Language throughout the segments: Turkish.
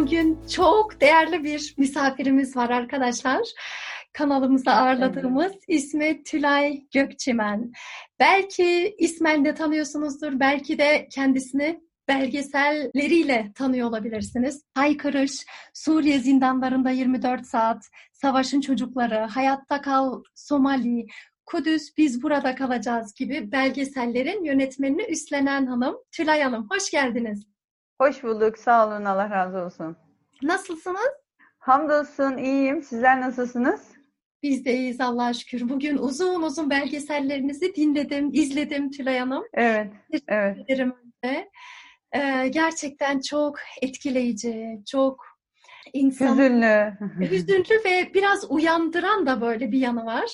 Bugün çok değerli bir misafirimiz var arkadaşlar. Kanalımıza ağırladığımız evet. ismi Tülay Gökçimen. Belki ismen de tanıyorsunuzdur, belki de kendisini belgeselleriyle tanıyor olabilirsiniz. Haykırış, Suriye zindanlarında 24 saat, Savaşın Çocukları, Hayatta Kal Somali, Kudüs Biz Burada Kalacağız gibi belgesellerin yönetmenini üstlenen hanım Tülay Hanım. Hoş geldiniz. Hoş bulduk. Sağ olun. Allah razı olsun. Nasılsınız? Hamdolsun. iyiyim. Sizler nasılsınız? Biz de iyiyiz Allah'a şükür. Bugün uzun uzun belgesellerinizi dinledim, izledim Tülay Hanım. Evet, evet. Ederim önce. Ee, gerçekten çok etkileyici, çok insan... Hüzünlü. hüzünlü ve biraz uyandıran da böyle bir yanı var.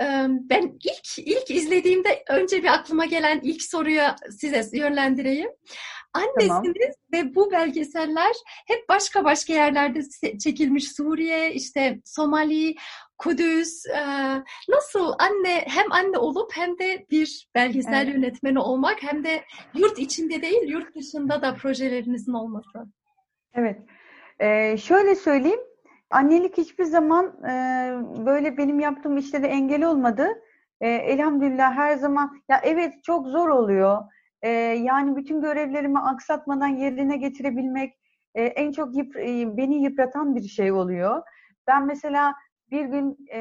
Ben ilk ilk izlediğimde önce bir aklıma gelen ilk soruyu size yönlendireyim. Annesiniz tamam. ve bu belgeseller hep başka başka yerlerde çekilmiş. Suriye, işte Somali, Kudüs. Nasıl anne hem anne olup hem de bir belgesel evet. yönetmeni olmak hem de yurt içinde değil yurt dışında da projelerinizin olması. Evet. Ee, şöyle söyleyeyim. Annelik hiçbir zaman e, böyle benim yaptığım işlere engel olmadı. E, elhamdülillah her zaman ya evet çok zor oluyor e, yani bütün görevlerimi aksatmadan yerine getirebilmek e, en çok yıp, e, beni yıpratan bir şey oluyor. Ben mesela bir gün e,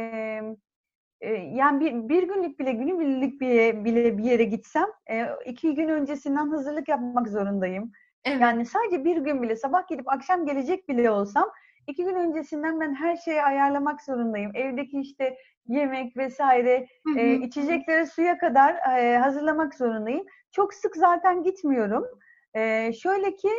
e, yani bir, bir günlük bile günübirlik bile, bile bir yere gitsem e, iki gün öncesinden hazırlık yapmak zorundayım. Evet. Yani sadece bir gün bile sabah gidip akşam gelecek bile olsam iki gün öncesinden ben her şeyi ayarlamak zorundayım. Evdeki işte yemek vesaire, hı hı. E, içeceklere suya kadar e, hazırlamak zorundayım. Çok sık zaten gitmiyorum. E, şöyle ki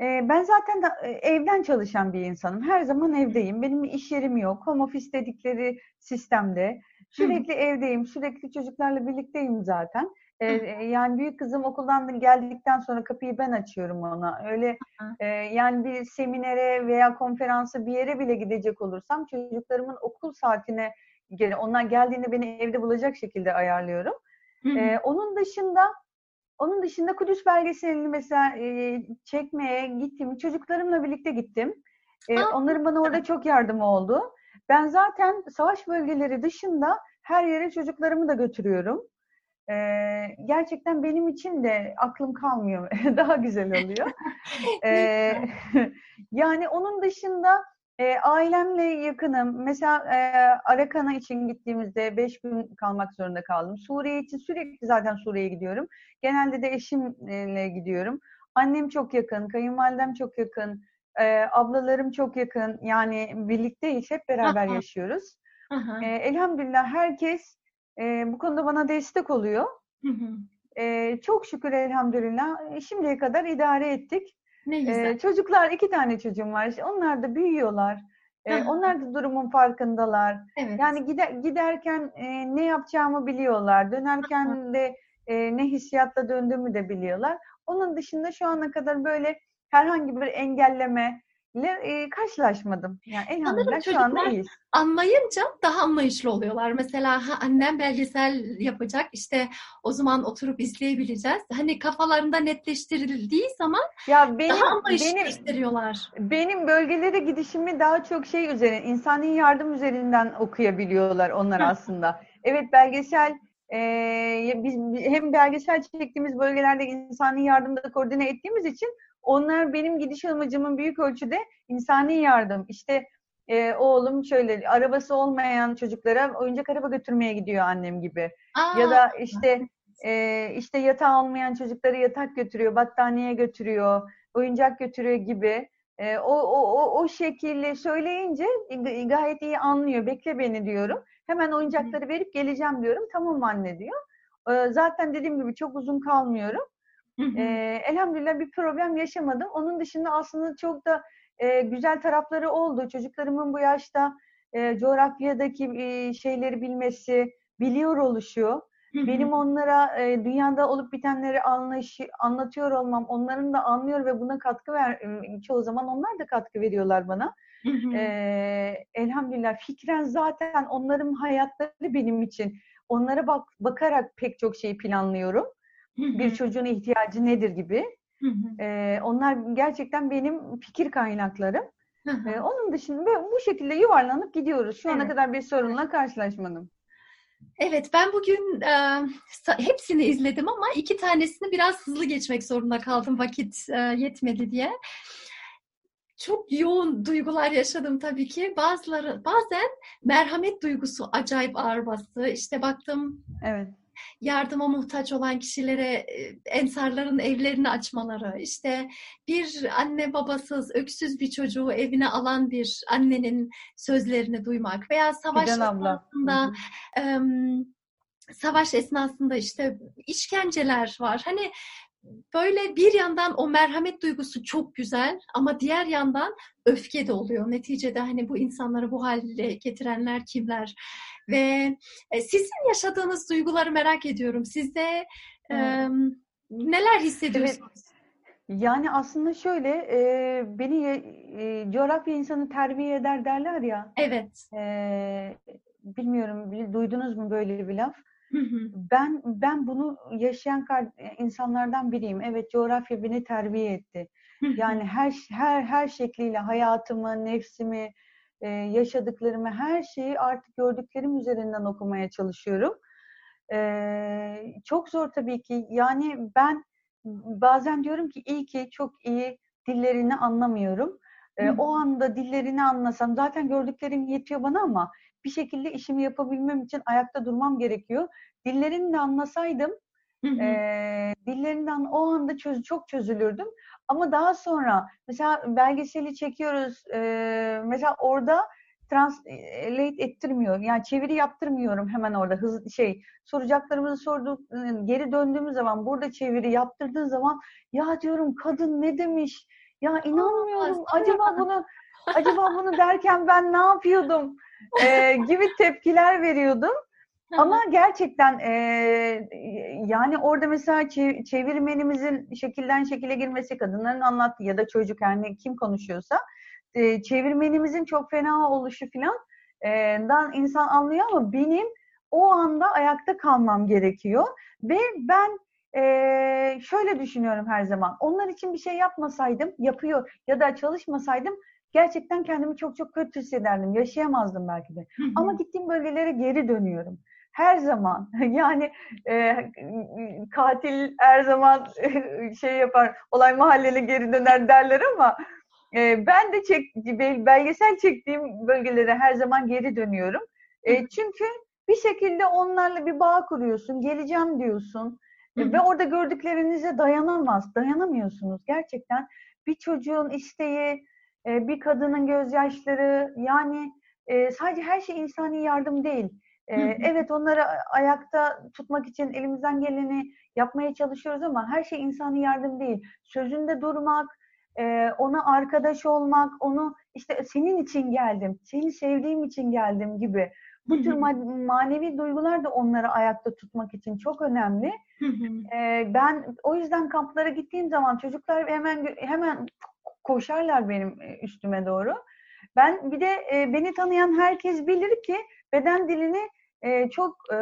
e, ben zaten da, e, evden çalışan bir insanım. Her zaman evdeyim. Benim iş yerim yok. Home office dedikleri sistemde. Sürekli Hı. evdeyim. Sürekli çocuklarla birlikteyim zaten. Ee, yani büyük kızım okuldan geldikten sonra kapıyı ben açıyorum ona. Öyle e, yani bir seminere veya konferansa bir yere bile gidecek olursam çocuklarımın okul saatine göre onlar geldiğinde beni evde bulacak şekilde ayarlıyorum. Ee, onun dışında onun dışında Kudüs belgeselini mesela e, çekmeye gittim. Çocuklarımla birlikte gittim. E, onların bana orada çok yardımı oldu. Ben zaten savaş bölgeleri dışında her yere çocuklarımı da götürüyorum. E, gerçekten benim için de aklım kalmıyor. Daha güzel oluyor. e, yani onun dışında e, ailemle yakınım. Mesela e, Arakan'a için gittiğimizde beş gün kalmak zorunda kaldım. Suriye için sürekli zaten Suriye'ye gidiyorum. Genelde de eşimle gidiyorum. Annem çok yakın, kayınvalidem çok yakın, e, ablalarım çok yakın. Yani birlikteyiz, hep beraber yaşıyoruz. E, elhamdülillah herkes e, bu konuda bana destek oluyor. Hı hı. E, çok şükür elhamdülillah şimdiye kadar idare ettik. Ne güzel. Ee, çocuklar iki tane çocuğum var. Onlar da büyüyorlar. Ee, onlar da durumun farkındalar. Evet. Yani gider, giderken e, ne yapacağımı biliyorlar. Dönerken de e, ne hissiyatla döndüğümü de biliyorlar. Onun dışında şu ana kadar böyle herhangi bir engelleme ile e, karşılaşmadım. Yani elhamdülillah şu anda iyiyiz. Anlayınca daha anlayışlı oluyorlar. Mesela ha, annem belgesel yapacak işte o zaman oturup izleyebileceğiz. Hani kafalarında netleştirildiği zaman ya benim, daha anlayışlı benim, gösteriyorlar. Benim bölgelere gidişimi daha çok şey üzerine, insani yardım üzerinden okuyabiliyorlar onlar aslında. Evet belgesel e, biz hem belgesel çektiğimiz bölgelerde insani yardımda koordine ettiğimiz için onlar benim gidiş amacımın büyük ölçüde insani yardım. İşte e, oğlum şöyle arabası olmayan çocuklara oyuncak araba götürmeye gidiyor annem gibi. Aa. Ya da işte e, işte yatağı olmayan çocukları yatak götürüyor, battaniye götürüyor, oyuncak götürüyor gibi. E, o, o, o, o şekilde söyleyince gayet iyi anlıyor. Bekle beni diyorum. Hemen oyuncakları verip geleceğim diyorum. Tamam anne diyor. E, zaten dediğim gibi çok uzun kalmıyorum. E, elhamdülillah bir problem yaşamadım. Onun dışında aslında çok da e, güzel tarafları oldu. Çocuklarımın bu yaşta e, coğrafyadaki e, şeyleri bilmesi, biliyor oluşu. Benim onlara e, dünyada olup bitenleri anlaşı, anlatıyor olmam, onların da anlıyor ve buna katkı ver, çoğu zaman onlar da katkı veriyorlar bana. e, elhamdülillah fikren zaten onların hayatları benim için. Onlara bak, bakarak pek çok şeyi planlıyorum. Bir çocuğun ihtiyacı nedir gibi. e, onlar gerçekten benim fikir kaynaklarım. e, onun dışında bu şekilde yuvarlanıp gidiyoruz. Şu ana evet. kadar bir sorunla karşılaşmadım. Evet, ben bugün e, hepsini izledim ama iki tanesini biraz hızlı geçmek zorunda kaldım vakit e, yetmedi diye. Çok yoğun duygular yaşadım tabii ki. Bazıları bazen merhamet duygusu acayip ağır bastı. İşte baktım. Evet yardıma muhtaç olan kişilere e, ensarların evlerini açmaları, işte bir anne babasız, öksüz bir çocuğu evine alan bir annenin sözlerini duymak veya savaş esnasında savaş esnasında işte işkenceler var. Hani böyle bir yandan o merhamet duygusu çok güzel ama diğer yandan öfke de oluyor. Neticede hani bu insanları bu hale getirenler kimler? Ve e, sizin yaşadığınız duyguları merak ediyorum. Sizde e, neler hissediyorsunuz? Evet. Yani aslında şöyle e, beni e, coğrafya insanı terbiye eder derler ya. Evet. E, bilmiyorum duydunuz mu böyle bir laf? Ben ben bunu yaşayan insanlardan biriyim. Evet coğrafya beni terbiye etti. Yani her her her şekliyle hayatımı, nefsimi, e, yaşadıklarımı, her şeyi artık gördüklerim üzerinden okumaya çalışıyorum. E, çok zor tabii ki. Yani ben bazen diyorum ki iyi ki çok iyi dillerini anlamıyorum. E, o anda dillerini anlasam zaten gördüklerim yetiyor bana ama bir şekilde işimi yapabilmem için ayakta durmam gerekiyor. Dillerini de anlasaydım Hı hı. E, dillerinden o anda çöz, çok çözülürdüm. Ama daha sonra mesela belgeseli çekiyoruz. E, mesela orada translate ettirmiyor. Yani çeviri yaptırmıyorum hemen orada. Hız şey soracaklarımızı sorduk geri döndüğümüz zaman burada çeviri yaptırdığın zaman ya diyorum kadın ne demiş? Ya inanmıyorum. Aa, acaba bunu acaba bunu derken ben ne yapıyordum? Ee, gibi tepkiler veriyordum. Ama gerçekten e, yani orada mesela çevirmenimizin şekilden şekile girmesi, kadınların anlattığı ya da çocuk yani kim konuşuyorsa e, çevirmenimizin çok fena oluşu filan e, dan insan anlıyor ama benim o anda ayakta kalmam gerekiyor ve ben e, şöyle düşünüyorum her zaman. Onlar için bir şey yapmasaydım, yapıyor ya da çalışmasaydım gerçekten kendimi çok çok kötü hissederdim. Yaşayamazdım belki de. Ama gittiğim bölgelere geri dönüyorum her zaman yani e, katil her zaman şey yapar olay mahalleli geri döner derler ama e, ben de çek, belgesel çektiğim bölgelere her zaman geri dönüyorum. E, çünkü bir şekilde onlarla bir bağ kuruyorsun, geleceğim diyorsun e, ve orada gördüklerinize dayanamaz, dayanamıyorsunuz gerçekten. Bir çocuğun isteği, e, bir kadının gözyaşları yani e, sadece her şey insani yardım değil ee, evet onları ayakta tutmak için elimizden geleni yapmaya çalışıyoruz ama her şey insani yardım değil. Sözünde durmak, e, ona arkadaş olmak, onu işte senin için geldim, seni sevdiğim için geldim gibi. Bu tür manevi duygular da onları ayakta tutmak için çok önemli. ee, ben o yüzden kamplara gittiğim zaman çocuklar hemen hemen koşarlar benim e, üstüme doğru. Ben bir de e, beni tanıyan herkes bilir ki beden dilini e, çok e,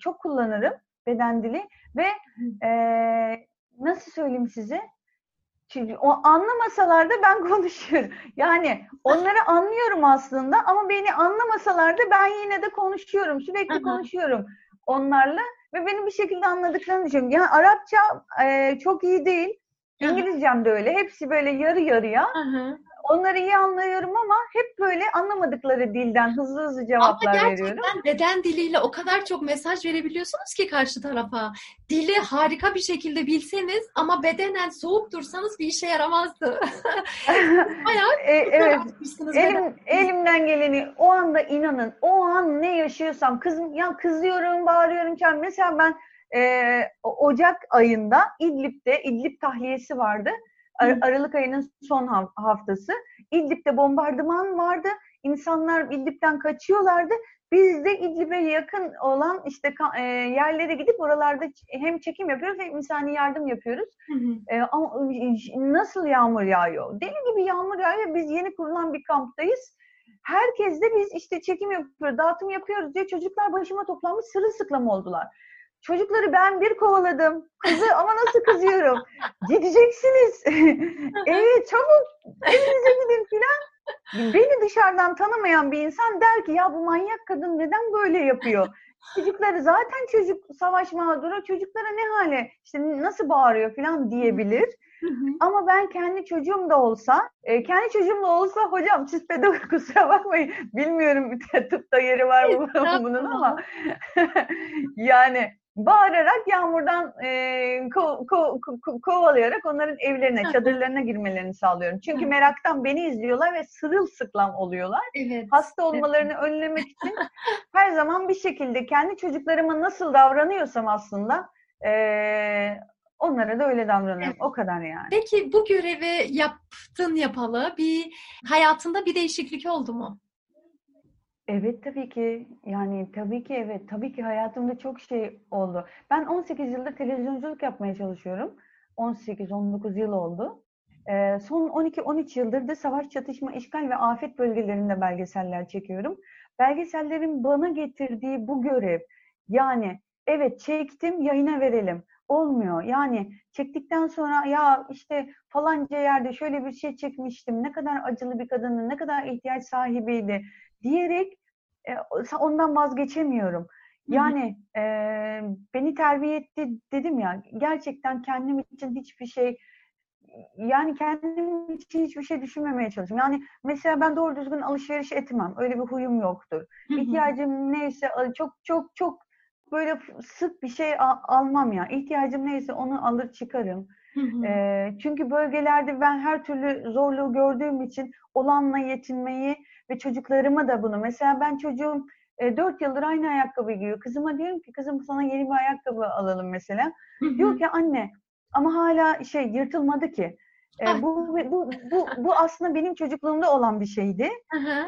çok kullanırım beden dili ve e, nasıl söyleyeyim size? Çünkü o anlamasalar da ben konuşuyorum. Yani onları anlıyorum aslında ama beni anlamasalar da ben yine de konuşuyorum. Sürekli konuşuyorum onlarla ve benim bir şekilde anladıklarını düşünüyorum. Yani Arapça e, çok iyi değil. İngilizcem de öyle. Hepsi böyle yarı yarıya. Onları iyi anlıyorum ama hep böyle anlamadıkları dilden hızlı hızlı cevaplar ama veriyorum. Ama gerçekten beden diliyle o kadar çok mesaj verebiliyorsunuz ki karşı tarafa. Dili harika bir şekilde bilseniz ama bedenen soğuk dursanız bir işe yaramazdı. Bayağı e, evet. Elim, elimden geleni o anda inanın. O an ne yaşıyorsam kızım ya kızıyorum, bağırıyorum. Mesela ben e, Ocak ayında İdlib'de, İdlib tahliyesi vardı. Ar- Aralık ayının son haftası. İdlib'de bombardıman vardı. İnsanlar İdlib'den kaçıyorlardı. Biz de İdlib'e yakın olan işte e, yerlere gidip oralarda hem çekim yapıyoruz hem insani yardım yapıyoruz. Hı hı. E, ama nasıl yağmur yağıyor? Deli gibi yağmur yağıyor. Biz yeni kurulan bir kamptayız. Herkes de biz işte çekim yapıyoruz, dağıtım yapıyoruz diye çocuklar başıma toplanmış sırılsıklam oldular. Çocukları ben bir kovaladım. Kızı ama nasıl kızıyorum. Gideceksiniz. evet çabuk evinize gidin filan. Beni dışarıdan tanımayan bir insan der ki ya bu manyak kadın neden böyle yapıyor? Çocukları zaten çocuk savaş mağduru, çocuklara ne hale, işte nasıl bağırıyor falan diyebilir. Ama ben kendi çocuğum da olsa, e, kendi çocuğum da olsa hocam siz pedagog kusura bakmayın. Bilmiyorum tıpta yeri var mı bunun ama yani bağırarak yağmurdan e, ko, ko, ko, kovalayarak onların evlerine, çadırlarına girmelerini sağlıyorum. Çünkü meraktan beni izliyorlar ve sırılsıklam oluyorlar. Evet. Hasta olmalarını evet. önlemek için her zaman bir şekilde kendi çocuklarıma nasıl davranıyorsam aslında e, onlara da öyle davranıyorum. Evet. O kadar yani. Peki bu görevi yaptın yapalı bir hayatında bir değişiklik oldu mu? Evet tabii ki. Yani tabii ki evet. Tabii ki hayatımda çok şey oldu. Ben 18 yıldır televizyonculuk yapmaya çalışıyorum. 18-19 yıl oldu. Ee, son 12-13 yıldır da savaş, çatışma, işgal ve afet bölgelerinde belgeseller çekiyorum. Belgesellerin bana getirdiği bu görev, yani evet çektim yayına verelim. Olmuyor. Yani çektikten sonra ya işte falanca yerde şöyle bir şey çekmiştim. Ne kadar acılı bir kadının, ne kadar ihtiyaç sahibiydi diyerek e, ondan vazgeçemiyorum. Yani e, beni terbiye etti dedim ya gerçekten kendim için hiçbir şey yani kendim için hiçbir şey düşünmemeye çalışıyorum. Yani mesela ben doğru düzgün alışveriş etmem. Öyle bir huyum yoktur. İhtiyacım neyse çok çok çok böyle sık bir şey al- almam ya. İhtiyacım neyse onu alır çıkarım. E, çünkü bölgelerde ben her türlü zorluğu gördüğüm için olanla yetinmeyi ve çocuklarıma da bunu. Mesela ben çocuğum e, 4 yıldır aynı ayakkabı giyiyor. Kızıma diyorum ki kızım sana yeni bir ayakkabı alalım mesela. Diyor ki anne ama hala şey yırtılmadı ki. E, bu, bu, bu, bu aslında benim çocukluğumda olan bir şeydi.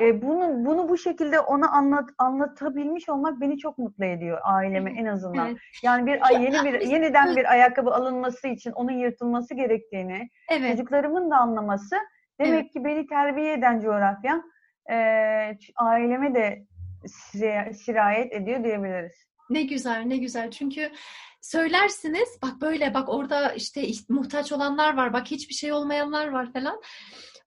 E, bunu, bunu bu şekilde ona anlat, anlatabilmiş olmak beni çok mutlu ediyor aileme en azından. Evet. Yani bir ay yeni bir yeniden bir ayakkabı alınması için onun yırtılması gerektiğini evet. çocuklarımın da anlaması demek evet. ki beni terbiye eden coğrafya e, aileme de sirayet ediyor diyebiliriz. Ne güzel, ne güzel. Çünkü söylersiniz, bak böyle, bak orada işte muhtaç olanlar var, bak hiçbir şey olmayanlar var falan.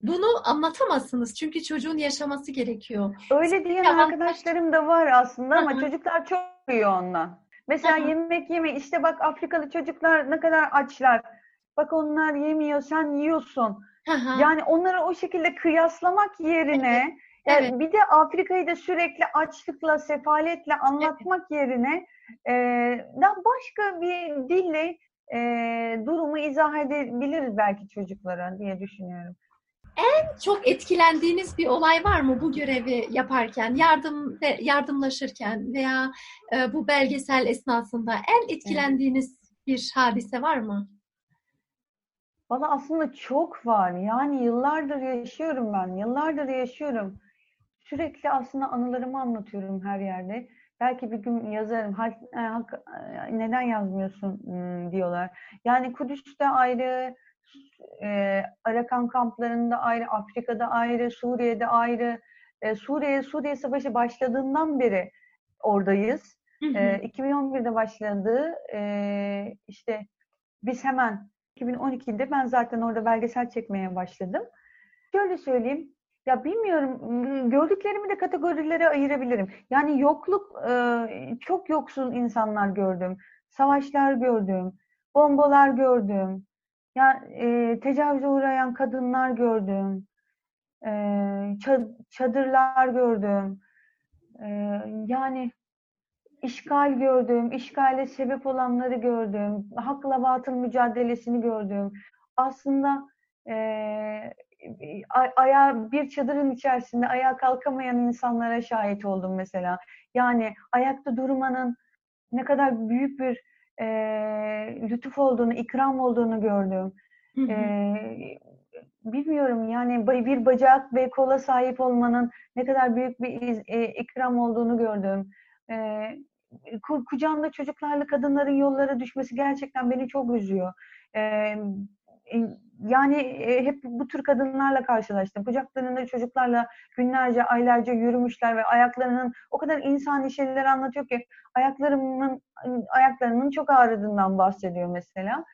Bunu anlatamazsınız çünkü çocuğun yaşaması gerekiyor. Öyle diyen ya, arkadaşlarım da var aslında ama Hı-hı. çocuklar çok yiyor ondan. Mesela Hı-hı. yemek yeme, işte bak Afrikalı çocuklar ne kadar açlar. Bak onlar yemiyor, sen yiyorsun. Hı-hı. Yani onları o şekilde kıyaslamak yerine evet. bir de Afrika'yı da sürekli açlıkla, sefaletle anlatmak evet. yerine e, başka bir dille e, durumu izah edebiliriz belki çocuklara diye düşünüyorum. En çok etkilendiğiniz bir olay var mı bu görevi yaparken, yardım yardımlaşırken veya e, bu belgesel esnasında en etkilendiğiniz evet. bir hadise var mı? Valla aslında çok var. Yani yıllardır yaşıyorum ben. Yıllardır yaşıyorum sürekli aslında anılarımı anlatıyorum her yerde. Belki bir gün yazarım. E, e, neden yazmıyorsun hmm, diyorlar. Yani Kudüs'te ayrı, e, Arakan kamplarında ayrı, Afrika'da ayrı, Suriye'de ayrı. Suriye Suriye Savaşı başladığından beri oradayız. Hı hı. 2011'de başladı. İşte biz hemen 2012'de ben zaten orada belgesel çekmeye başladım. Şöyle söyleyeyim, ya bilmiyorum, gördüklerimi de kategorilere ayırabilirim. Yani yokluk, çok yoksul insanlar gördüm. Savaşlar gördüm. Bombalar gördüm. Ya e, tecavüze uğrayan kadınlar gördüm. E, çadırlar gördüm. E, yani işgal gördüm. işgale sebep olanları gördüm. Hakla batıl mücadelesini gördüm. Aslında e, ayağa bir çadırın içerisinde ayağa kalkamayan insanlara şahit oldum mesela. Yani ayakta durmanın ne kadar büyük bir e, lütuf olduğunu, ikram olduğunu gördüm. E, bilmiyorum yani bir bacak ve kola sahip olmanın ne kadar büyük bir iz, e, ikram olduğunu gördüm. E, kucağında çocuklarla kadınların yollara düşmesi gerçekten beni çok üzüyor. E, yani hep bu tür kadınlarla karşılaştım. Kucaklarında çocuklarla günlerce, aylarca yürümüşler ve ayaklarının o kadar insani şeyler anlatıyor ki ayaklarının ayaklarının çok ağrıdığından bahsediyor mesela.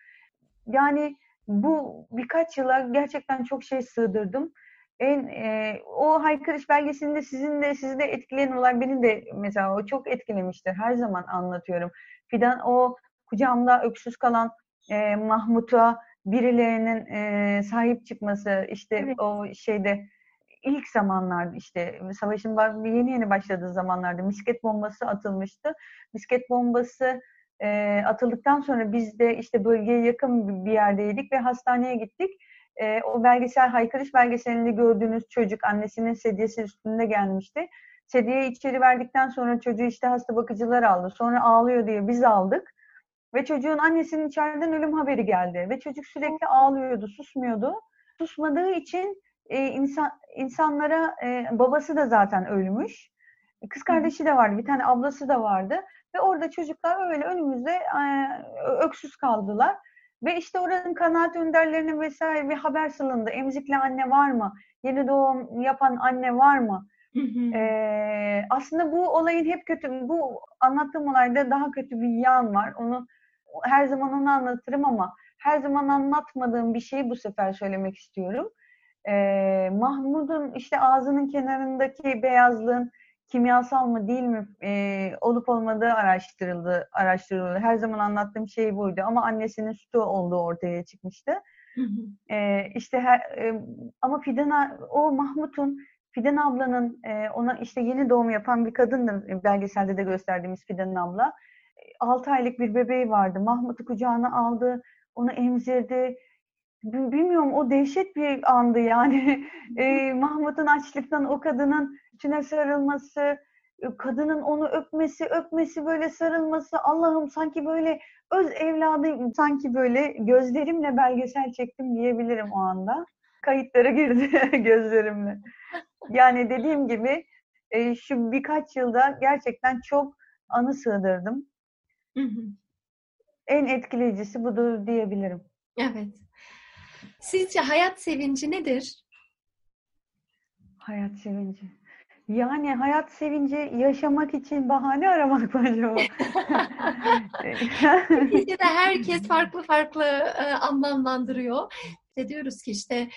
Yani bu birkaç yıla gerçekten çok şey sığdırdım. En e, o haykırış belgesinde sizin de sizi de etkileyen olay beni de mesela o çok etkilemiştir. Her zaman anlatıyorum. Fidan o kucağımda öksüz kalan e, Mahmut'a birilerinin e, sahip çıkması işte evet. o şeyde ilk zamanlarda işte savaşın yeni yeni başladığı zamanlarda misket bombası atılmıştı. Misket bombası e, atıldıktan sonra biz de işte bölgeye yakın bir yerdeydik ve hastaneye gittik. E, o belgesel haykırış belgeselinde gördüğünüz çocuk annesinin sedyesi üstünde gelmişti. Sedyeyi içeri verdikten sonra çocuğu işte hasta bakıcılar aldı. Sonra ağlıyor diye biz aldık. Ve çocuğun annesinin içeriden ölüm haberi geldi. Ve çocuk sürekli ağlıyordu, susmuyordu. Susmadığı için e, insan insanlara e, babası da zaten ölmüş. Kız kardeşi de vardı, bir tane ablası da vardı. Ve orada çocuklar öyle önümüzde e, öksüz kaldılar. Ve işte oranın kanaat önderlerine vesaire bir haber salındı. Emzikli anne var mı? Yeni doğum yapan anne var mı? Ee, aslında bu olayın hep kötü, bu anlattığım olayda daha kötü bir yan var. Onu her zaman onu anlatırım ama her zaman anlatmadığım bir şeyi bu sefer söylemek istiyorum. Ee, Mahmud'un işte ağzının kenarındaki beyazlığın kimyasal mı değil mi e, olup olmadığı araştırıldı, araştırıldı. Her zaman anlattığım şey buydu ama annesinin sütü olduğu ortaya çıkmıştı. Hı hı. E, işte her, e, ama Fidan o Mahmut'un Fidan ablanın e, ona işte yeni doğum yapan bir kadındır belgeselde de gösterdiğimiz Fidan abla. 6 aylık bir bebeği vardı. Mahmut'u kucağına aldı, onu emzirdi. Bilmiyorum o dehşet bir andı yani. e, Mahmut'un açlıktan o kadının içine sarılması, kadının onu öpmesi, öpmesi böyle sarılması. Allah'ım sanki böyle öz evladım, sanki böyle gözlerimle belgesel çektim diyebilirim o anda. Kayıtlara girdi gözlerimle. Yani dediğim gibi e, şu birkaç yılda gerçekten çok anı sığdırdım. Hı hı. En etkileyicisi budur diyebilirim. Evet. Sizce hayat sevinci nedir? Hayat sevinci. Yani hayat sevinci yaşamak için bahane aramak mı acaba? Bizce de herkes farklı farklı e, anlamlandırıyor. İşte diyoruz ki işte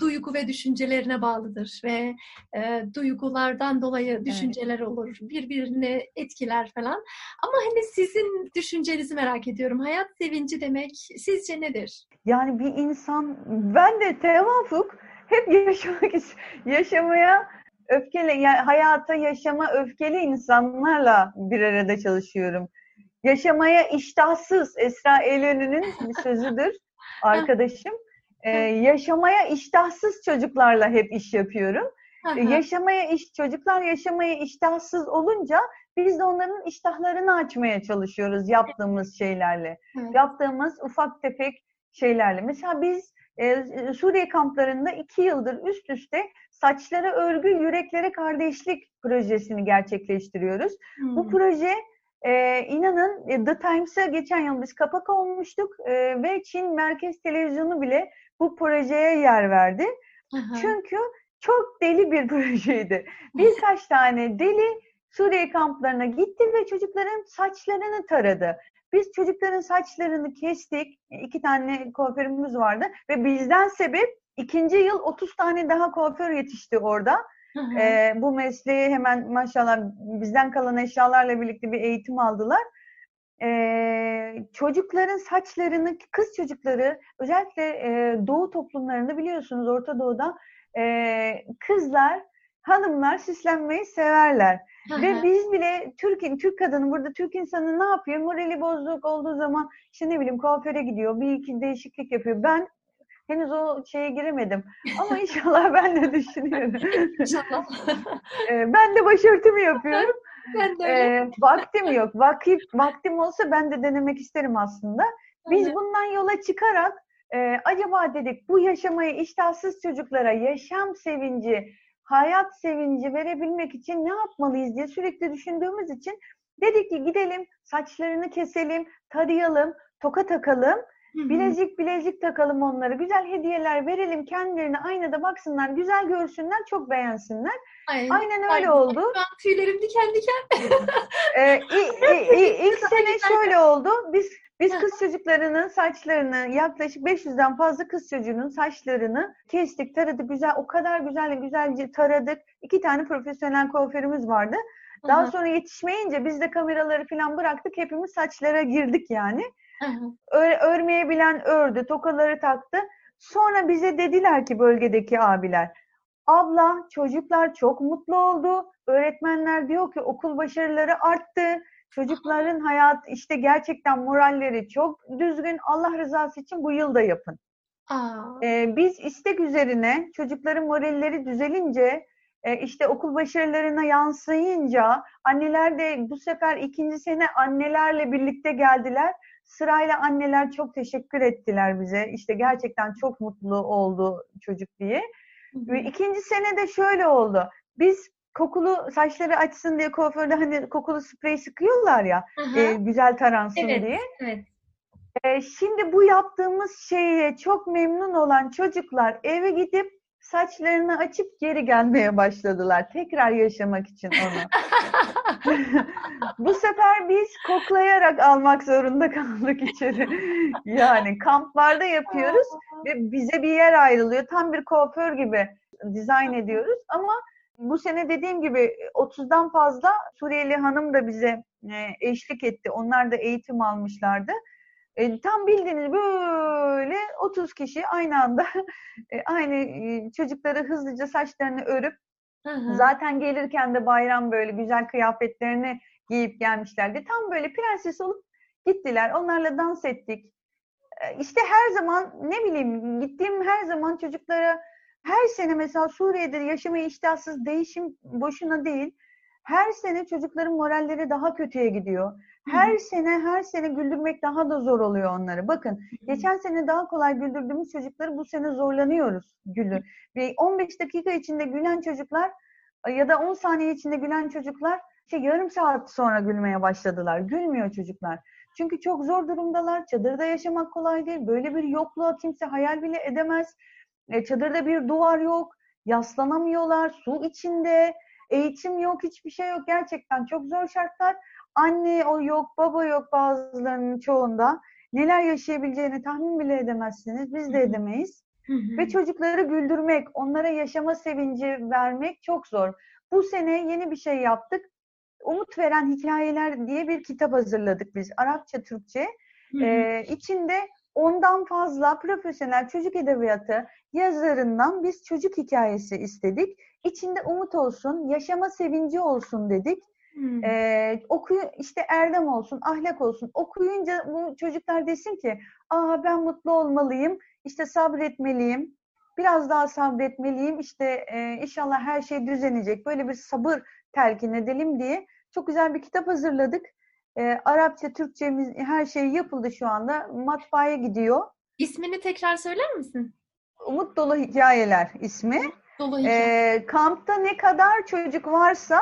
duygu ve düşüncelerine bağlıdır ve e, duygulardan dolayı düşünceler evet. olur, birbirini etkiler falan. Ama hani sizin düşüncenizi merak ediyorum. Hayat sevinci demek sizce nedir? Yani bir insan, ben de tevafuk hep yaşamak yaşamaya öfkeli, yani hayata yaşama öfkeli insanlarla bir arada çalışıyorum. Yaşamaya iştahsız Esra Eylönü'nün bir sözüdür arkadaşım. Ee, yaşamaya iştahsız çocuklarla hep iş yapıyorum. Ee, yaşamaya iş çocuklar yaşamaya iştahsız olunca biz de onların iştahlarını açmaya çalışıyoruz yaptığımız şeylerle. Evet. Yaptığımız ufak tefek şeylerle. Mesela biz e, Suriye kamplarında iki yıldır üst üste saçlara örgü, yüreklere kardeşlik projesini gerçekleştiriyoruz. Hmm. Bu proje e, inanın e, The Times'a geçen yıl biz kapak olmuştuk e, ve Çin Merkez Televizyonu bile bu projeye yer verdi. Aha. Çünkü çok deli bir projeydi. Birkaç tane deli Suriye kamplarına gitti ve çocukların saçlarını taradı. Biz çocukların saçlarını kestik. İki tane kuaförümüz vardı ve bizden sebep ikinci yıl 30 tane daha kuaför yetişti orada. Hı hı. Ee, bu mesleği hemen maşallah bizden kalan eşyalarla birlikte bir eğitim aldılar e, çocukların saçlarını, kız çocukları özellikle e, doğu toplumlarında biliyorsunuz Orta Doğu'da e, kızlar, hanımlar süslenmeyi severler. Ve biz bile Türk, Türk kadını burada Türk insanı ne yapıyor? Morali bozuk olduğu zaman işte ne bileyim kuaföre gidiyor, bir iki değişiklik yapıyor. Ben henüz o şeye giremedim. Ama inşallah ben de düşünüyorum. İnşallah. ben de başörtümü yapıyorum. Ben de öyle. Ee, vaktim yok. Vakit, vaktim olsa ben de denemek isterim aslında. Biz Evet. bundan yola çıkarak e, acaba dedik bu yaşamayı iştahsız çocuklara yaşam sevinci, hayat sevinci verebilmek için ne yapmalıyız diye sürekli düşündüğümüz için dedik ki gidelim saçlarını keselim, tarayalım, toka takalım. Bilezik bilezik takalım onlara, güzel hediyeler verelim, kendilerine aynada baksınlar, güzel görsünler, çok beğensinler. Ay, Aynen ay, öyle oldu. Şu an tüylerim diken diken. Ee, i- i- i- ilk sene şöyle oldu. Biz biz kız çocuklarının saçlarını yaklaşık 500'den fazla kız çocuğunun saçlarını kestik, taradık güzel. O kadar güzel güzelce taradık. İki tane profesyonel kuaförümüz vardı. Daha Aha, sonra yetişmeyince biz de kameraları falan bıraktık. Hepimiz saçlara girdik yani. Ör, örmeyi bilen ördü, tokaları taktı. Sonra bize dediler ki bölgedeki abiler, abla çocuklar çok mutlu oldu. Öğretmenler diyor ki okul başarıları arttı. Çocukların hayat işte gerçekten moralleri çok düzgün. Allah rızası için bu yıl da yapın. Aa, Ee, biz istek üzerine çocukların moralleri düzelince e, işte okul başarılarına yansıyınca anneler de bu sefer ikinci sene annelerle birlikte geldiler. Sırayla anneler çok teşekkür ettiler bize. İşte gerçekten çok mutlu oldu çocuk diye. Ve ikinci sene de şöyle oldu. Biz kokulu saçları açsın diye kuaförde hani kokulu sprey sıkıyorlar ya Aha, e, güzel taransın Evet. diye. evet. E, şimdi bu yaptığımız şeye çok memnun olan çocuklar eve gidip saçlarını açıp geri gelmeye başladılar. Tekrar yaşamak için onu. bu sefer biz koklayarak almak zorunda kaldık içeri. Yani kamplarda yapıyoruz ve bize bir yer ayrılıyor. Tam bir kuaför gibi dizayn ediyoruz ama bu sene dediğim gibi 30'dan fazla Suriyeli hanım da bize e, eşlik etti. Onlar da eğitim almışlardı. E, tam bildiğiniz böyle 30 kişi aynı anda e, aynı e, çocukları hızlıca saçlarını örüp Aha. zaten gelirken de bayram böyle güzel kıyafetlerini giyip gelmişlerdi. Tam böyle prenses olup gittiler. Onlarla dans ettik. E, İşte her zaman ne bileyim gittiğim her zaman çocuklara her sene mesela Suriye'de yaşamaya iştahsız değişim boşuna değil. Her sene çocukların moralleri daha kötüye gidiyor. Her sene her sene güldürmek daha da zor oluyor onları. Bakın geçen sene daha kolay güldürdüğümüz çocukları bu sene zorlanıyoruz gülü. Ve 15 dakika içinde gülen çocuklar ya da 10 saniye içinde gülen çocuklar şey yarım saat sonra gülmeye başladılar. Gülmüyor çocuklar. Çünkü çok zor durumdalar. Çadırda yaşamak kolay değil. Böyle bir yokluğa kimse hayal bile edemez. E, çadırda bir duvar yok. Yaslanamıyorlar. Su içinde. Eğitim yok. Hiçbir şey yok. Gerçekten çok zor şartlar. Anne o yok, baba yok bazılarının çoğunda. Neler yaşayabileceğini tahmin bile edemezsiniz. Biz de edemeyiz. Ve çocukları güldürmek, onlara yaşama sevinci vermek çok zor. Bu sene yeni bir şey yaptık. Umut Veren Hikayeler diye bir kitap hazırladık biz. Arapça, Türkçe. Ee, içinde ondan fazla profesyonel çocuk edebiyatı yazarından biz çocuk hikayesi istedik. İçinde umut olsun, yaşama sevinci olsun dedik. Hı. Ee, okuyu işte erdem olsun, ahlak olsun. Okuyunca bu çocuklar desin ki, "Aa ben mutlu olmalıyım, işte sabretmeliyim, biraz daha sabretmeliyim. İşte e, inşallah her şey düzenecek. Böyle bir sabır telkin edelim diye çok güzel bir kitap hazırladık. Ee, Arapça, Türkçemiz her şey yapıldı şu anda. Matbaaya gidiyor. İsmini tekrar söyler misin? Umut Dolu Hikayeler ismi. Dolu hikaye. Ee, kampta ne kadar çocuk varsa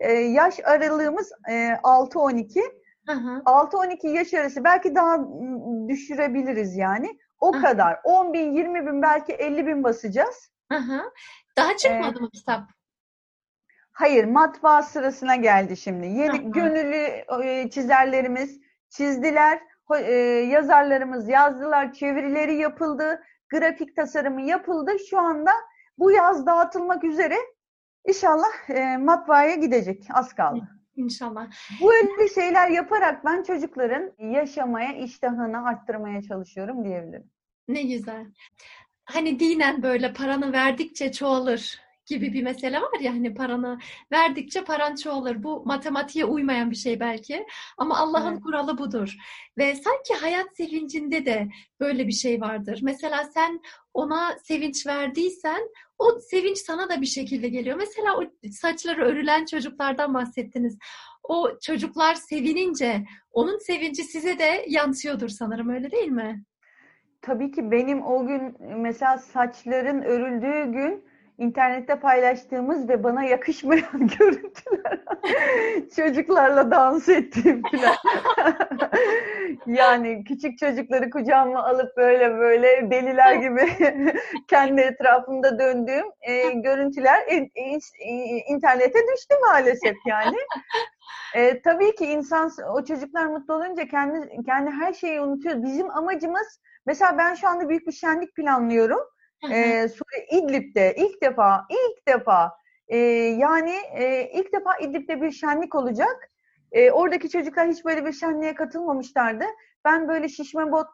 e, yaş aralığımız e, 6-12. Aha. 6-12 yaş arası belki daha m, düşürebiliriz yani. O Aha. kadar. 10 bin, 20 bin belki 50 bin basacağız. Aha. Daha çıkmadı mı kitap? Hayır, matbaa sırasına geldi şimdi. Yeni Hı hı. gönüllü e, çizerlerimiz çizdiler. E, yazarlarımız yazdılar. Çevirileri yapıldı. Grafik tasarımı yapıldı. Şu anda bu yaz dağıtılmak üzere. İnşallah e, matbaaya gidecek. Az kaldı. İnşallah. Böyle şeyler yaparak ben çocukların yaşamaya iştahını arttırmaya çalışıyorum diyebilirim. Ne güzel. Hani dinen böyle paranı verdikçe çoğalır gibi bir mesele var ya hani paranı verdikçe paran çoğalır. Bu matematiğe uymayan bir şey belki ama Allah'ın Evet. kuralı budur. Ve sanki hayat sevincinde de böyle bir şey vardır. Mesela sen ona sevinç verdiysen o sevinç sana da bir şekilde geliyor. Mesela o saçları örülen çocuklardan bahsettiniz. O çocuklar sevinince onun sevinci size de yansıyordur sanırım öyle değil mi? Tabii ki benim o gün mesela saçların örüldüğü gün internette paylaştığımız ve bana yakışmayan görüntüler. Çocuklarla dans ettiğim falan. yani küçük çocukları kucağıma alıp böyle böyle deliler gibi kendi etrafımda döndüğüm e, görüntüler in- in- internete düştü maalesef yani. E, tabii ki insan o çocuklar mutlu olunca kendi kendi her şeyi unutuyor. Bizim amacımız mesela ben şu anda büyük bir şenlik planlıyorum. Ee, Suriye İdlib'de ilk defa ilk defa e, yani e, ilk defa İdlib'de bir şenlik olacak. E, oradaki çocuklar hiç böyle bir şenliğe katılmamışlardı. Ben böyle şişme bot,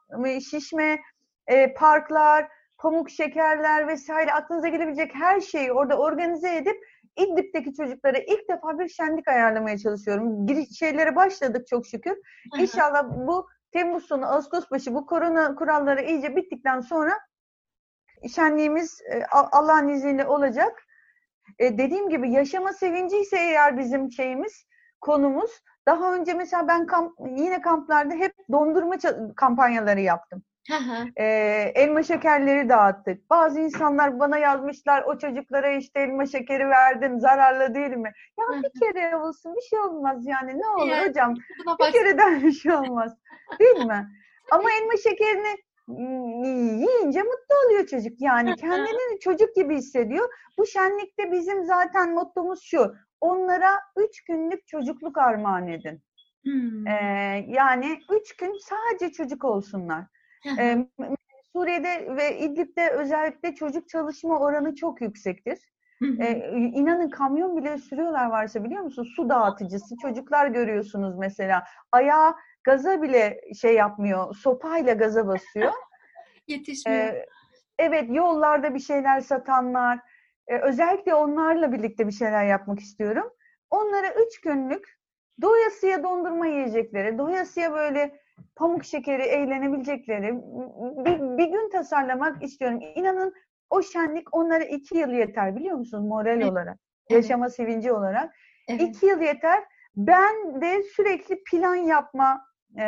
şişme e, parklar, pamuk şekerler vesaire aklınıza gelebilecek her şeyi orada organize edip İdlib'deki çocuklara ilk defa bir şenlik ayarlamaya çalışıyorum. Giriş şeylere başladık çok şükür. İnşallah bu Temmuz sonu, Ağustos başı bu korona kuralları iyice bittikten sonra şenliğimiz e, Allah'ın izniyle olacak. E, dediğim gibi yaşama sevinci ise eğer bizim şeyimiz, konumuz. Daha önce mesela ben kamp, yine kamplarda hep dondurma kampanyaları yaptım. e, elma şekerleri dağıttık. Bazı insanlar bana yazmışlar o çocuklara işte elma şekeri verdim zararlı değil mi? Ya bir kere olsun bir şey olmaz yani ne olur hocam bir kereden bir şey olmaz değil mi? Ama elma şekerini yiyince mutlu oluyor çocuk. Yani kendini çocuk gibi hissediyor. Bu şenlikte bizim zaten mottomuz şu. Onlara üç günlük çocukluk armağan edin. Hmm. Ee, yani üç gün sadece çocuk olsunlar. ee, Suriye'de ve İdlib'de özellikle çocuk çalışma oranı çok yüksektir. Ee, inanın kamyon bile sürüyorlar varsa biliyor musun? Su dağıtıcısı çocuklar görüyorsunuz mesela. Ayağı gaza bile şey yapmıyor. Sopayla gaza basıyor. Yetişmiyor. Ee, evet yollarda bir şeyler satanlar. Ee, özellikle onlarla birlikte bir şeyler yapmak istiyorum. Onlara üç günlük doyasıya dondurma yiyecekleri, doyasıya böyle pamuk şekeri eğlenebilecekleri bir, bir gün tasarlamak istiyorum. İnanın o şenlik onlara iki yıl yeter biliyor musunuz moral evet. olarak, yaşama evet. sevinci olarak. Evet. İki yıl yeter. Ben de sürekli plan yapma, e,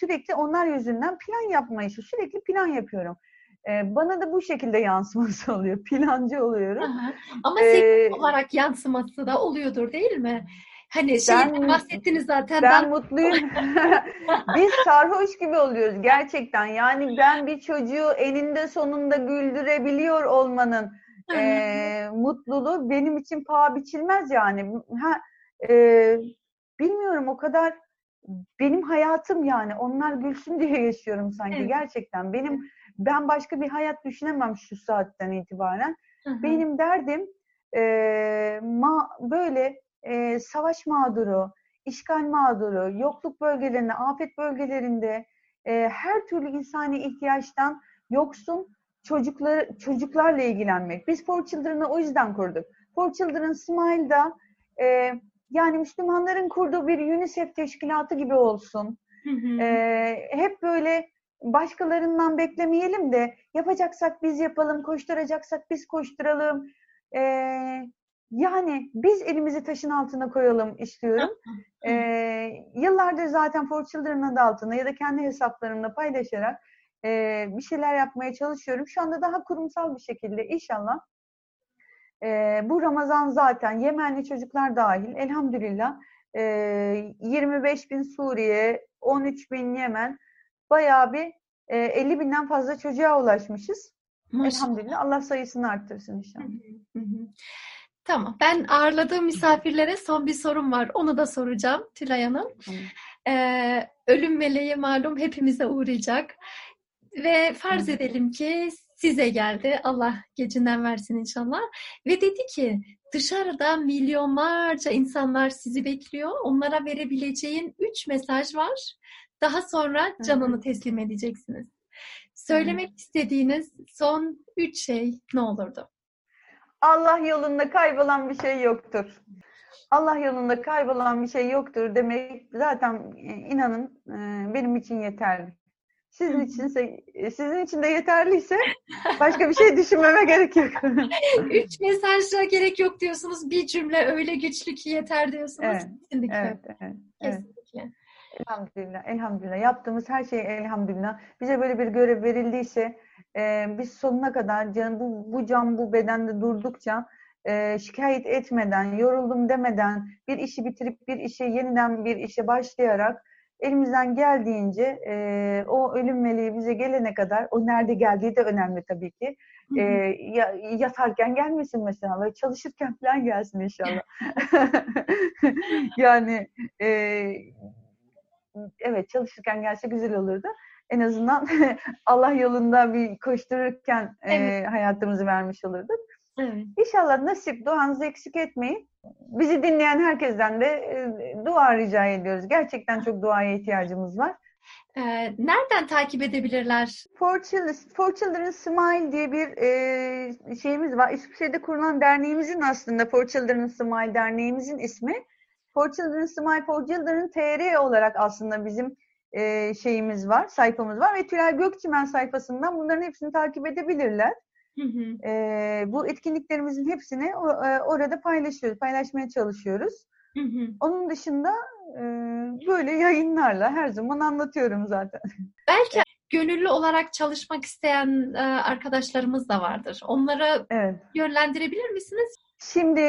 sürekli onlar yüzünden plan yapma işi, sürekli plan yapıyorum. E, bana da bu şekilde yansıması oluyor. Plancı oluyorum. Aha. Ama ee, olarak yansıması da oluyordur değil mi? Hani şeyden bahsettiniz zaten. Ben, ben mutluyum. Biz sarhoş gibi oluyoruz gerçekten. Yani ben bir çocuğu eninde sonunda güldürebiliyor olmanın e, mutluluğu benim için paha biçilmez yani. Ha, e, bilmiyorum o kadar benim hayatım yani. Onlar gülsün diye yaşıyorum sanki evet. gerçekten. Benim ben başka bir hayat düşünemem şu saatten itibaren. Hı-hı. Benim derdim e, ma, böyle e, savaş mağduru, işgal mağduru, yokluk bölgelerinde, afet bölgelerinde e, her türlü insani ihtiyaçtan yoksun çocuklar, çocuklarla ilgilenmek. Biz For Children'ı o yüzden kurduk. For Children Smile'da e, yani Müslümanların kurduğu bir UNICEF teşkilatı gibi olsun. Hı hı. E, hep böyle başkalarından beklemeyelim de yapacaksak biz yapalım, koşturacaksak biz koşturalım. E, yani biz elimizi taşın altına koyalım istiyorum. Ee, yıllardır zaten For Children adı altında ya da kendi hesaplarımla paylaşarak e, bir şeyler yapmaya çalışıyorum. Şu anda daha kurumsal bir şekilde inşallah e, bu Ramazan zaten Yemenli çocuklar dahil elhamdülillah e, 25 bin Suriye, 13 bin Yemen bayağı bir e, 50 binden fazla çocuğa ulaşmışız. Maşallah. Elhamdülillah Allah sayısını arttırsın inşallah. Hı hı. Tamam. Ben ağırladığım misafirlere son bir sorum var. Onu da soracağım Tülay Hanım. Ee, ölüm meleği malum hepimize uğrayacak. Ve farz edelim ki size geldi. Allah gecinden versin inşallah. Ve dedi ki dışarıda milyonlarca insanlar sizi bekliyor. Onlara verebileceğin üç mesaj var. Daha sonra canını teslim edeceksiniz. Söylemek istediğiniz son üç şey ne olurdu? Allah yolunda kaybolan bir şey yoktur. Allah yolunda kaybolan bir şey yoktur demek zaten e, inanın e, benim için yeterli. Sizin içinse e, sizin için de yeterliyse başka bir şey düşünmeme gerek yok. Üç mesajla gerek yok diyorsunuz. Bir cümle öyle güçlü ki yeter diyorsunuz. Evet, Kesinlikle. evet, evet, evet. Kesinlikle. Elhamdülillah, elhamdülillah. Yaptığımız her şey elhamdülillah. Bize böyle bir görev verildiyse e, biz sonuna kadar can, bu, bu can bu bedende durdukça e, şikayet etmeden, yoruldum demeden bir işi bitirip bir işe yeniden bir işe başlayarak elimizden geldiğince e, o ölüm meleği bize gelene kadar o nerede geldiği de önemli tabii ki. E, ya, yatarken gelmesin mesela çalışırken falan gelsin inşallah. yani e, evet çalışırken gelse güzel olurdu. En azından Allah yolunda bir koştururken e, Evet. hayatımızı vermiş olurduk. Evet. İnşallah nasip duanızı eksik etmeyin. Bizi dinleyen herkesten de e, dua rica ediyoruz. Gerçekten çok duaya ihtiyacımız var. Ee, nereden takip edebilirler? For Children, For Children Smile diye bir e, şeyimiz var. İsviçre'de kurulan derneğimizin aslında For Children Smile derneğimizin ismi. For Children Smile For Children TR olarak aslında bizim e, şeyimiz var, sayfamız var ve Tülay Gökçimen sayfasından bunların hepsini takip edebilirler. Hı hı. E, bu etkinliklerimizin hepsini o- e, orada paylaşıyoruz, paylaşmaya çalışıyoruz. Hı hı. Onun dışında e, böyle yayınlarla her zaman anlatıyorum zaten. Belki gönüllü olarak çalışmak isteyen e, arkadaşlarımız da vardır. Onları Evet. yönlendirebilir misiniz? Şimdi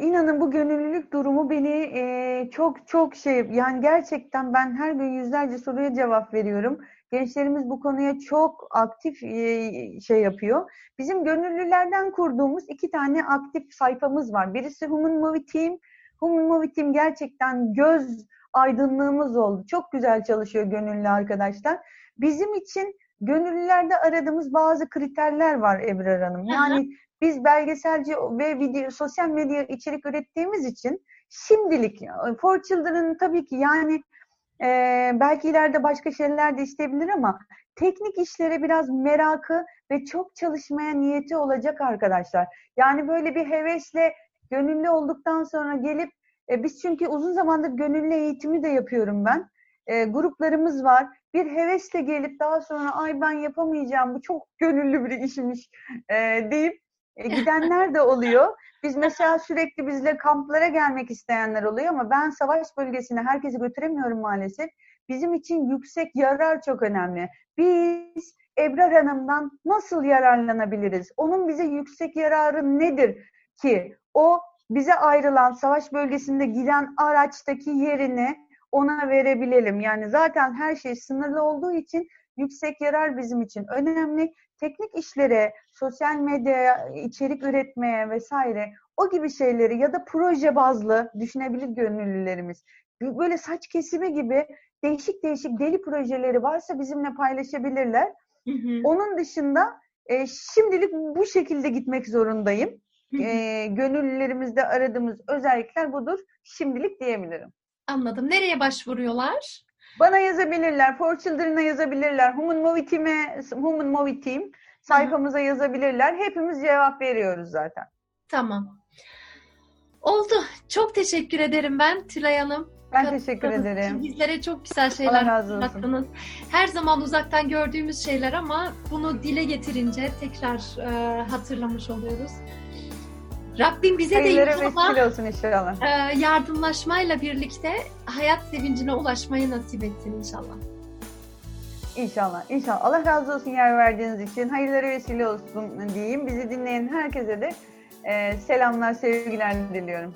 inanın bu gönüllülük durumu beni e, çok çok şey yani gerçekten ben her gün yüzlerce soruya cevap veriyorum. Gençlerimiz bu konuya çok aktif e, şey yapıyor. Bizim gönüllülerden kurduğumuz iki tane aktif sayfamız var. Birisi Human Movie Team. Human Movie Team gerçekten göz aydınlığımız oldu. Çok güzel çalışıyor gönüllü arkadaşlar. Bizim için gönüllülerde aradığımız bazı kriterler var Ebrar Hanım. Yani biz belgeselci ve video, sosyal medya içerik ürettiğimiz için şimdilik For Children'ın tabii ki yani e, belki ileride başka şeyler de isteyebilir ama teknik işlere biraz merakı ve çok çalışmaya niyeti olacak arkadaşlar. Yani böyle bir hevesle gönüllü olduktan sonra gelip e, biz çünkü uzun zamandır gönüllü eğitimi de yapıyorum ben. E, gruplarımız var. Bir hevesle gelip daha sonra ay ben yapamayacağım bu çok gönüllü bir işmiş e, deyip e, gidenler de oluyor. Biz mesela sürekli bizle kamplara gelmek isteyenler oluyor ama ben savaş bölgesine herkesi götüremiyorum maalesef. Bizim için yüksek yarar çok önemli. Biz Ebrar Hanım'dan nasıl yararlanabiliriz? Onun bize yüksek yararı nedir ki? O bize ayrılan savaş bölgesinde giden araçtaki yerini ona verebilelim. Yani zaten her şey sınırlı olduğu için yüksek yarar bizim için önemli. Teknik işlere, sosyal medyaya içerik üretmeye vesaire o gibi şeyleri ya da proje bazlı düşünebilir gönüllülerimiz. Böyle saç kesimi gibi değişik değişik deli projeleri varsa bizimle paylaşabilirler. Hı hı. Onun dışında e, şimdilik bu şekilde gitmek zorundayım. Hı. E, gönüllülerimizde aradığımız özellikler budur. Şimdilik diyebilirim. Anladım. Nereye başvuruyorlar? Bana yazabilirler, For Children'a yazabilirler, Human Movie Team'e, Human Movie Team sayfamıza yazabilirler. Hepimiz cevap veriyoruz zaten. Tamam. Oldu. Çok teşekkür ederim ben Tülay Hanım. Ben teşekkür ederim. Bizlere çok güzel şeyler anlattınız. Her zaman uzaktan gördüğümüz şeyler ama bunu dile getirince tekrar e, hatırlamış oluyoruz. Rabbim bize de Hayırlara inşallah vesile olsun inşallah. e, yardımlaşmayla birlikte hayat sevincine ulaşmayı nasip etsin inşallah. İnşallah, inşallah. Allah razı olsun yer verdiğiniz için. Hayırlara vesile olsun diyeyim. Bizi dinleyen herkese de e, selamlar, sevgiler diliyorum.